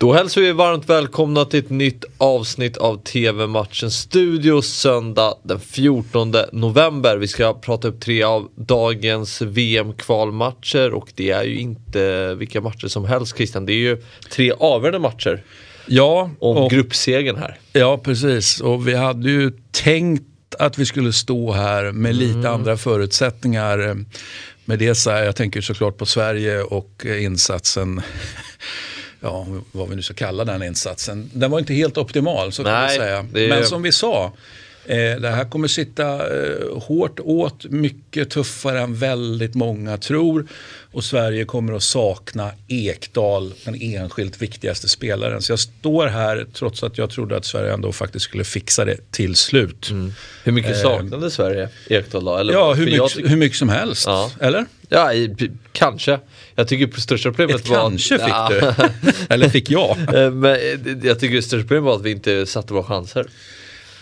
Då hälsar vi varmt välkomna till ett nytt avsnitt av TV-matchen Studio söndag den 14 november. Vi ska prata upp tre av dagens VM-kvalmatcher och det är ju inte vilka matcher som helst Christian. Det är ju tre avgörande matcher. Ja, om och, gruppsegern här. Ja, precis. Och vi hade ju tänkt att vi skulle stå här med lite mm. andra förutsättningar. Med det så här, jag tänker såklart på Sverige och insatsen ja, vad vi nu ska kalla den insatsen. Den var inte helt optimal, så kan Nej, säga. Men som vi sa, det här kommer sitta eh, hårt åt, mycket tuffare än väldigt många tror. Och Sverige kommer att sakna Ekdal, den enskilt viktigaste spelaren. Så jag står här trots att jag trodde att Sverige ändå faktiskt skulle fixa det till slut. Mm. Hur mycket eh, saknade eh, Sverige Ekdal då? Eller ja, hur mycket, hur mycket, som helst. Ja. Eller? Ja, i, kanske. Jag tycker största problemet Ett var... kanske fick ja. du. Eller fick jag. Eh, men jag tycker största problemet var att vi inte satte våra chanser.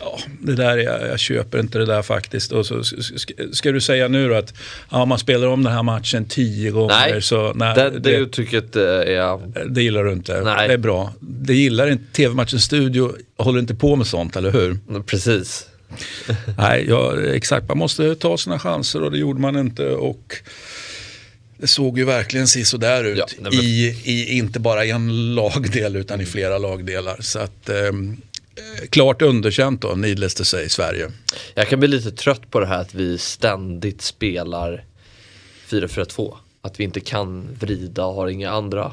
Ja, det där, jag, jag, köper inte det där faktiskt. Och så, ska, ska, du säga nu då att ja, man spelar om den här matchen tio gånger. Nej, så, nej det, det, det uttrycket eh, är... Det gillar du inte. Nej. Det är bra. Det gillar inte TV-matchens studio, håller inte på med sånt, eller hur? Precis. nej, ja, exakt. Man måste ta sina chanser och det gjorde man inte. Och det såg ju verkligen sådär ut. Ja, men... I, I, inte bara en lagdel utan i flera lagdelar. Så att, Eh, klart underkänt då, needless to say, Sverige. Jag kan bli lite trött på det här att vi ständigt spelar 4-4-2. Att vi inte kan vrida och har inga andra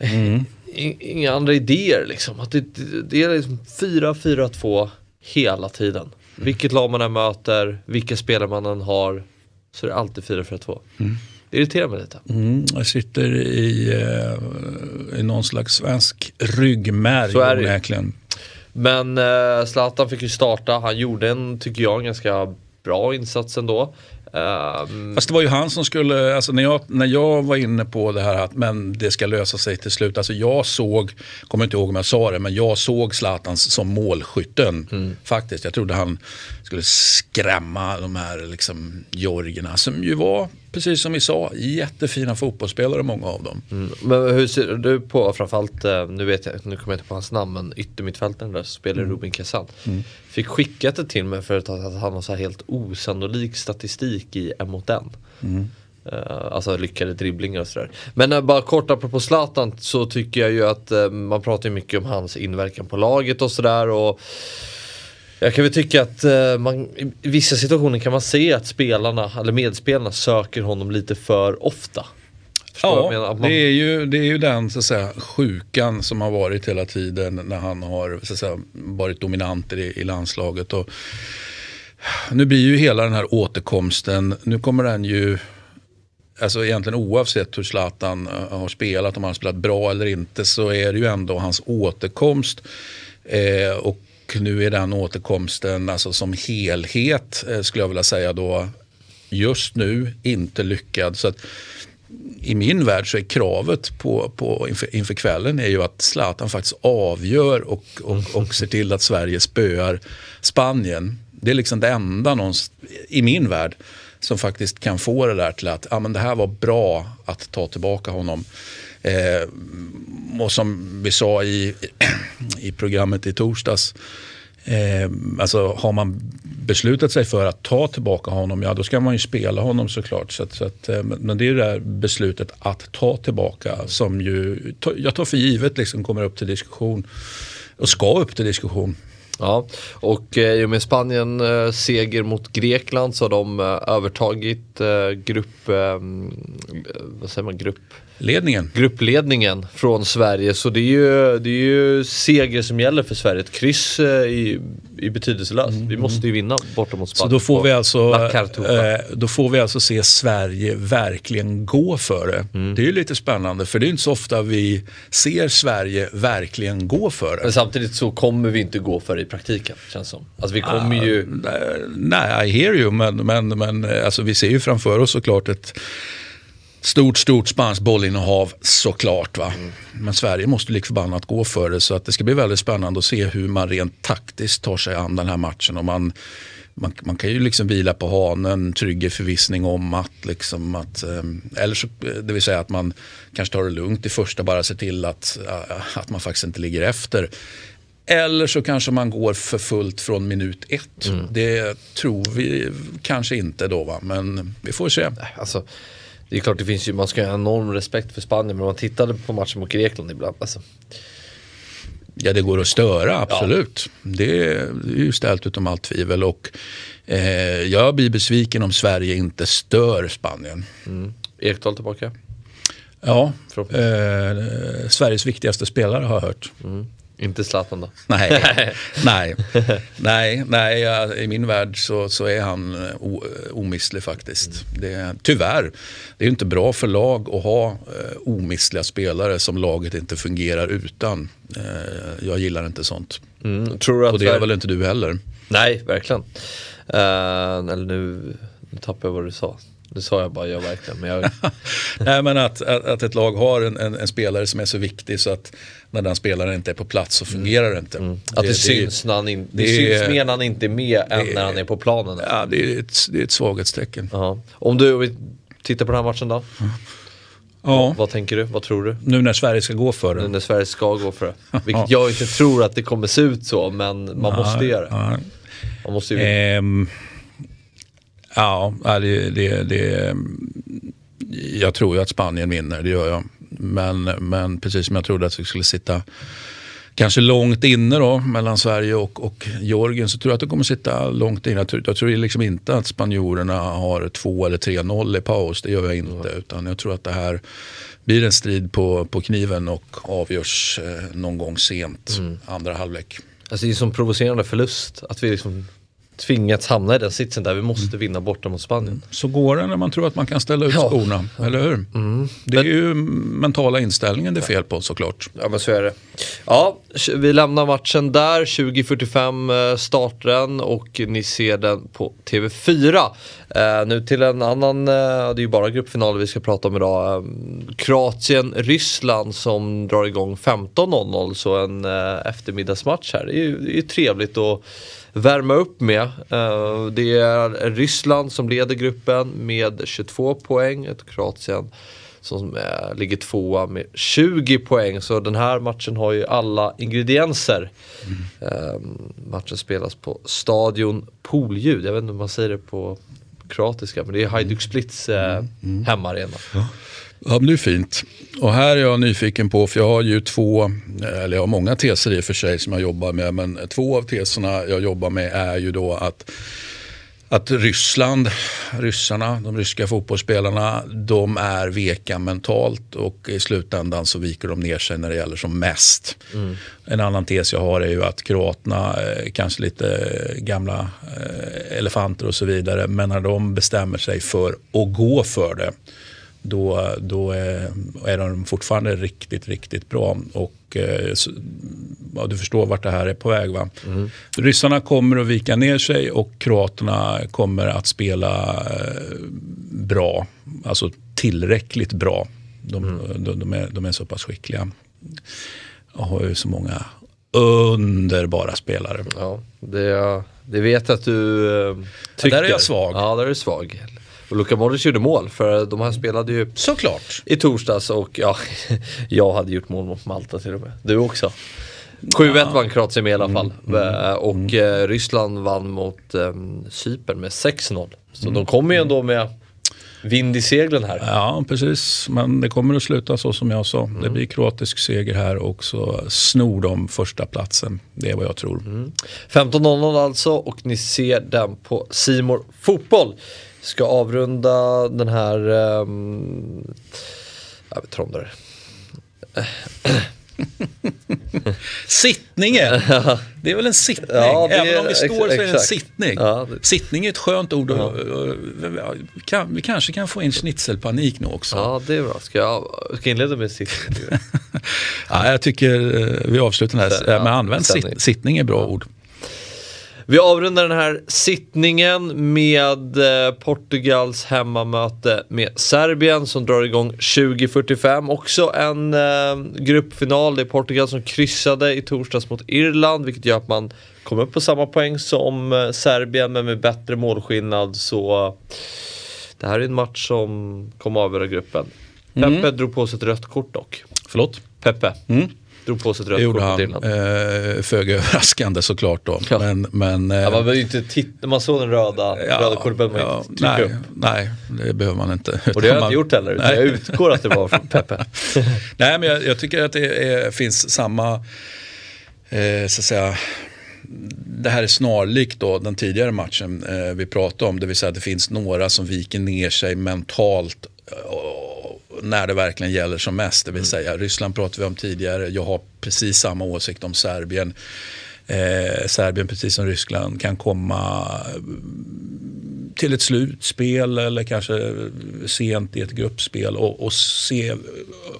mm. inga andra idéer liksom. Att det, det är liksom 4-4-2 hela tiden. Mm. Vilket lag man än möter, vilka spelare man än har, så är det alltid 4-4-2. Mm. Det irriterar mig lite. Mm, jag sitter i, eh, i någon slags svensk ryggmärg Så är onekligen. Men eh, Zlatan fick ju starta. Han gjorde en, tycker jag, en ganska bra insats ändå. Um... Fast det var ju han som skulle, alltså när jag, när jag var inne på det här att men det ska lösa sig till slut. Alltså jag såg, kommer inte ihåg om jag sa det, men jag såg Zlatan som målskytten. Mm. Faktiskt, jag trodde han skulle skrämma de här liksom Georgierna som ju var, precis som vi sa, jättefina fotbollsspelare många av dem. Mm. Men hur ser du på framförallt, eh, nu vet jag, nu kommer jag inte på hans namn, men yttermittfältaren där spelar mm. Rubin Kazan. Mm. Fick skickat det till mig för att han har så här helt osannolik statistik i en mot en. Mm. Uh, alltså lyckade dribblingar och sådär. Men uh, bara kort apropå Zlatan så tycker jag ju att uh, man pratar mycket om hans inverkan på laget och sådär. Jag kan väl tycka att uh, man, i vissa situationer kan man se att spelarna, eller medspelarna söker honom lite för ofta. Förstår ja, man... det, är ju, det är ju den så att säga, sjukan som har varit hela tiden när han har så att säga, varit dominant i, i landslaget. Och, nu blir ju hela den här återkomsten, nu kommer den ju Alltså egentligen oavsett hur Zlatan uh, har spelat, om han har spelat bra eller inte, så är det ju ändå hans återkomst. Eh, och nu är den återkomsten alltså som helhet, eh, skulle jag vilja säga då, just nu inte lyckad. Så att, i min värld så är kravet på, på inför, inför, kvällen är ju att Zlatan faktiskt avgör och, och, och ser till att Sverige spöar Spanien. Det är liksom det enda någons, i min värld som faktiskt kan få det där till att ah, men det här var bra att ta tillbaka honom. Eh, och som vi sa i, i programmet i torsdags, eh, alltså har man beslutat sig för att ta tillbaka honom, ja då ska man ju spela honom såklart. Så att, så att, eh, men det är det där beslutet att ta tillbaka som ju, jag tar för givet liksom kommer upp till diskussion och ska upp till diskussion. Ja, och eh, i och med Spanien eh, seger mot Grekland så har de eh, övertagit eh, grupp, eh, vad säger man, grupp Ledningen. Gruppledningen från Sverige. Så det är ju, det är ju seger som gäller för Sverige. Ett kryss eh, i, i betydelselöst. Mm. Vi måste ju vinna borta mot Spanien. Så då får, vi alltså, eh, då får vi alltså se Sverige verkligen gå för det. Mm. Det är ju lite spännande för det är inte så ofta vi ser Sverige verkligen gå för det. Men samtidigt så kommer vi inte gå för det i praktiken. Känns som. Alltså vi kommer ah, ju... Nej, I hear you. Men, men, men alltså, vi ser ju framför oss såklart ett Stort, stort spanskt bollinnehav såklart. Va? Mm. Men Sverige måste lik förbannat gå för det. Så att det ska bli väldigt spännande att se hur man rent taktiskt tar sig an den här matchen. Om man man, man kan ju liksom vila på hanen, trygg i förvissning om att, liksom att ehm, eller så, det vill säga att man kanske tar det lugnt i första, bara ser till att, äh, att man faktiskt inte ligger efter. Eller så kanske man går för fullt från minut ett. Mm. Det tror vi kanske inte då, va? men vi får se. Alltså, det är klart, det finns ju, man ska ha enorm respekt för Spanien, men man tittade på matchen mot Grekland ibland. Alltså. Ja, det går att störa, absolut. Ja. Det, är ju ställt utom allt tvivel. Och, eh, jag blir besviken om Sverige inte stör Spanien. Mm. Ekdal tillbaka? Ja, eh, Sveriges viktigaste spelare har jag hört. Mm. Inte Zlatan då? Nej, nej, nej, nej ja, i min värld så, så är han eh, o, omisslig faktiskt. Mm. Det, tyvärr, det är inte bra för lag att ha eh, omissliga spelare som laget inte fungerar utan. Eh, jag gillar inte sånt. Mm. Tror du att Och det är väl inte du heller? Nej, verkligen. Uh, eller nu, nu tappade jag vad du sa. Det sa jag bara, ja verkligen. Men jag... Nej, men att, att, att, ett lag har en, en, en, spelare som är så viktig så att när den spelaren inte är på plats så fungerar det inte. Mm. Att det, det, syns, när han, in, det, det syns mer när han inte är med än när han är på planen. Ja, det är ett, det är ett svaghetstecken. Uh Om du tittar på den här matchen då? Mm. Ja. Vad, vad, tänker du? Vad tror du? Nu när Sverige ska gå för det? Nu när Sverige ska gå för det. Vilket jag inte tror att det kommer se ut så, men man ja, måste göra det. Man måste ju... Ehm, Ja, det, det, det, jag tror ju att Spanien vinner, det gör jag. Men, men precis som jag trodde att vi skulle sitta kanske långt inne då mellan Sverige och, och Georgien så tror jag att det kommer sitta långt inne. Jag tror, jag tror liksom inte att spanjorerna har 2 eller 3-0 i paus. Det gör jag inte. Mm. Utan jag tror att det här blir en strid på, på kniven och avgörs eh, någon gång sent, mm. andra halvlek. Alltså det är en sån provocerande förlust att vi liksom tvingats hamna i den sitsen där vi måste mm. vinna borta mot Spanien. Så går det när man tror att man kan ställa ut ja. skorna, eller hur? Mm. Det är men, ju mentala inställningen det är fel på såklart. Ja men så är det. Ja, vi lämnar matchen där, 20.45 eh, startar den och ni ser den på TV4. Uh, nu till en annan, uh, det är ju bara gruppfinaler vi ska prata om idag. Uh, Kroatien-Ryssland som drar igång 15.00 så en eftermiddagsmatch här. Det är ju, det är trevligt att värma upp med. Uh, det är Ryssland som leder gruppen med 22 poäng. Ett Kroatien som uh, ligger tvåa med 20 poäng. Så den här matchen har ju alla ingredienser. Mm. Uh, matchen spelas på Stadion Poolljud. Jag vet inte om man säger det på kroatiska men det är Hajduk Splits mm. mm. hemmaarena. Ja. Ja, det är fint. Och här är jag nyfiken på, för jag har ju två, eller jag har många teser i och för sig som jag jobbar med, men två av teserna jag jobbar med är ju då att att Ryssland, ryssarna, de ryska fotbollsspelarna, de är veka mentalt och i slutändan så viker de ner sig när det gäller som mest. Mm. En annan tes jag har är ju att kroaterna, eh, kanske lite gamla eh, elefanter och så vidare, men när de bestämmer sig för att gå för det då, då är de fortfarande riktigt, riktigt bra. Och eh, ja, du förstår vart det här är på väg. Va? Mm. Ryssarna kommer att vika ner sig och kroaterna kommer att spela eh, bra. Alltså tillräckligt bra. De, mm. de, de, är, de är så pass skickliga. Och har ju så många underbara spelare. Ja, det, det vet att du äh, tycker. Ja, där är jag svag. Ja, där är du svag. Och Luka Modric gjorde mål för de här spelade ju Såklart. i torsdags och ja, jag hade gjort mål mot Malta till och med. Du också. 7-1 ja. vann Kroatien med i alla fall. Mm, mm, eh, och mm. Ryssland vann mot eh, Cypern med 6-0. Så mm. de kommer ju ändå med vind i seglen här. Ja, precis. Men det kommer att sluta så som jag sa. Det mm. blir kroatisk seger här och så snor de första platsen. Det är vad jag tror. Mm. 15.00 alltså och ni ser den på Simor Fotboll ska avrunda den här... Um, jag vet inte om det Sittningen! Det är väl en sittning? Ja, Även om vi står så är det en sittning. Ja. Sittning är ett skönt ord. Ja. Kan, vi kanske kan få in schnitzelpanik nu också. Ja, det är bra. Ska jag ska inleda med sittning? ja, jag tycker eh, vi avslutar den här. Men använd sitt, sittning är bra ord. Vi avrundar den här sittningen med eh, Portugals hemmamöte med Serbien som drar igång 20.45. Också en eh, gruppfinal. Det är Portugal som kryssade i torsdags mot Irland vilket gör att man kommer upp på samma poäng som eh, Serbien men med bättre målskillnad. Så det här är en match som kommer avgöra gruppen. Mm. Peppe drog på sig ett rött kort dock. Förlåt? Peppe. Mm. Drog på sig ett rött kort han, eh, Föga överraskande såklart då. Ja. Men, men, eh, ja, man behöver inte titta, man såg den röda, ja, röda kortet behöver man ja, inte nej, upp. Nej, det behöver man inte. Och det har jag inte gjort heller, utan jag utgår att det var från Peppe. nej, men jag, jag, tycker att det är, finns samma, eh, så att säga, det här är snarlikt då den tidigare matchen eh, vi pratade om. Det vill säga att det finns några som viker ner sig mentalt när det verkligen gäller som mest. Det vill mm. säga Ryssland pratade vi om tidigare. Jag har precis samma åsikt om Serbien. Eh, Serbien precis som Ryssland kan komma till ett slutspel eller kanske sent i ett gruppspel och, och se,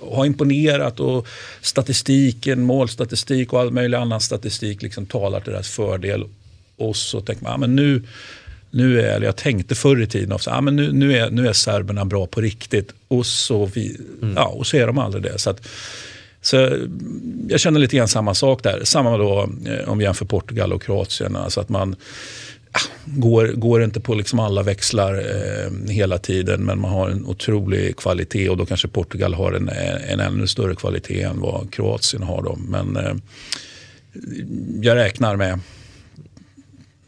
ha imponerat och statistiken, målstatistik och all möjlig annan statistik liksom talar till deras fördel. Och så tänker man, ja, men nu, nu är, jag tänkte förr i tiden, också, ah, men nu, nu, är, nu är serberna bra på riktigt. Och så, vi, mm. ja, och så är de aldrig det. Så, att, så jag känner lite grann samma sak där. Samma då eh, om vi jämför Portugal och Kroatien. Alltså att man ja, går, går inte på liksom alla växlar eh, hela tiden men man har en otrolig kvalitet och då kanske Portugal har en, en ännu större kvalitet än vad Kroatien har. Då. Men eh, jag räknar med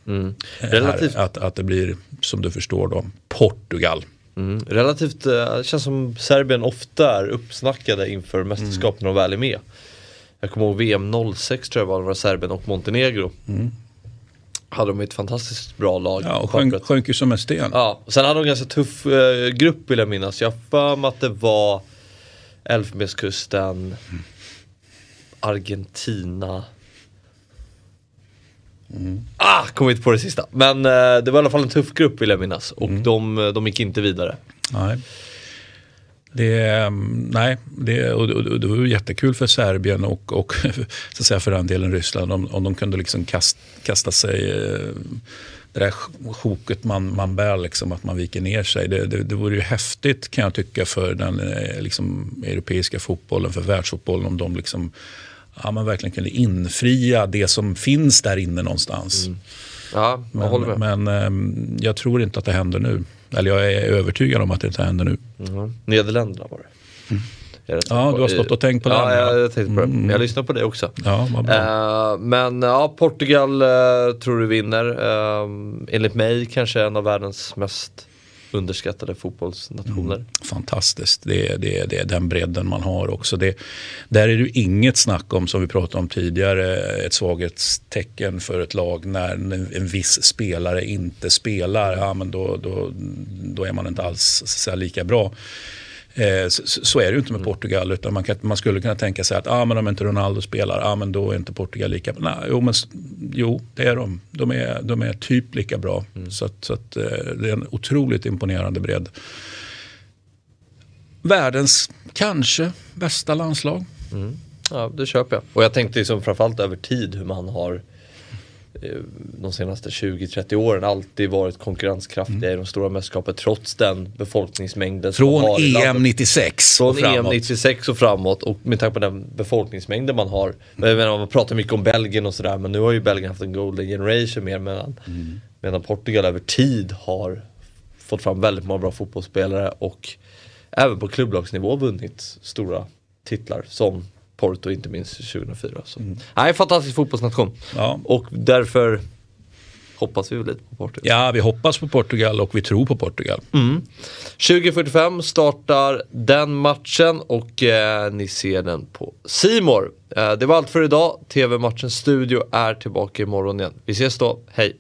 Mm. Relativt... Här, att, att det blir, som du förstår, då, Portugal. Mm. Relativt, eh, det känns som Serbien ofta är uppsnackade inför mästerskapen mm. och väl är med. Jag kommer ihåg VM 06 tror jag var, det var Serbien och Montenegro. Mm. Hade de ett fantastiskt bra lag. Ja, och sjönk, sjönk ju som en sten. Ja, sen hade de en ganska tuff eh, grupp vill jag minnas. Jag för mig att det var Elfenbenskusten, mm. Argentina, Mm. Ah, kom inte på det sista. Men eh, det var i alla fall en tuff grupp vill jag minnas. Och mm. de, de gick inte vidare. Nej. Det, mm, nej, det, och, och, det var jättekul för Serbien och, och så att säga för den delen Ryssland om, om de kunde liksom kast, kasta sig eh, det där sjoket man, man bär, liksom, att man viker ner sig. Det, det, det vore ju häftigt kan jag tycka för den eh, liksom, europeiska fotbollen, för världsfotbollen om de liksom ja, man verkligen kunde infria det som finns där inne någonstans. Mm. Ja, jag men. Men um, jag tror inte att det händer nu. Eller jag är övertygad om att det inte händer nu. Mm. Nederländerna var det. Mm. Ja, du har stått och tänkt på det. Ja, jag, jag tänkte på det. Mm. Jag lyssnar på det också. Ja, uh, men ja, Portugal uh, tror du vinner. Uh, enligt mig kanske en av världens mest underskattade fotbollsnationer. Mm, fantastiskt, det är, det, är, det är den bredden man har också. Det, där är det inget snack om, som vi pratade om tidigare, ett svaghetstecken för ett lag när en, en viss spelare inte spelar. Ja, men då, då, då är man inte alls så lika bra. Eh, så, så, är det ju inte med mm. Portugal. Utan man, kan, man, skulle kunna tänka sig att ah, men om inte Ronaldo spelar, ah, men då är inte Portugal lika bra. Nej, jo, men, jo, det är de. De är, de är typ lika bra. Mm. Så, att, så att, eh, det är en otroligt imponerande bredd. Världens kanske bästa landslag. Mm. Ja, det köper jag. Och jag tänkte liksom framförallt över tid hur man har de senaste 20-30 åren alltid varit konkurrenskraftiga mm. i de stora mästerskapen trots den befolkningsmängden Från som EM landet. 96 Från EM 96 och framåt och med tanke på den befolkningsmängden man har. Men jag menar, man pratar mycket om Belgien och sådär men nu har ju Belgien haft en golden generation mer medan, mm. medan Portugal över tid har fått fram väldigt många bra fotbollsspelare och även på klubblagsnivå vunnit stora titlar som Porto inte minst 2004. Så. Mm. Nej, fantastisk fotbollsnation. Ja. Och därför hoppas vi väl lite på Portugal. Ja, vi hoppas på Portugal och vi tror på Portugal. Mm. 20.45 startar den matchen och eh, ni ser den på Simor. Eh, det var allt för idag. TV-matchens studio är tillbaka imorgon igen. Vi ses då, hej!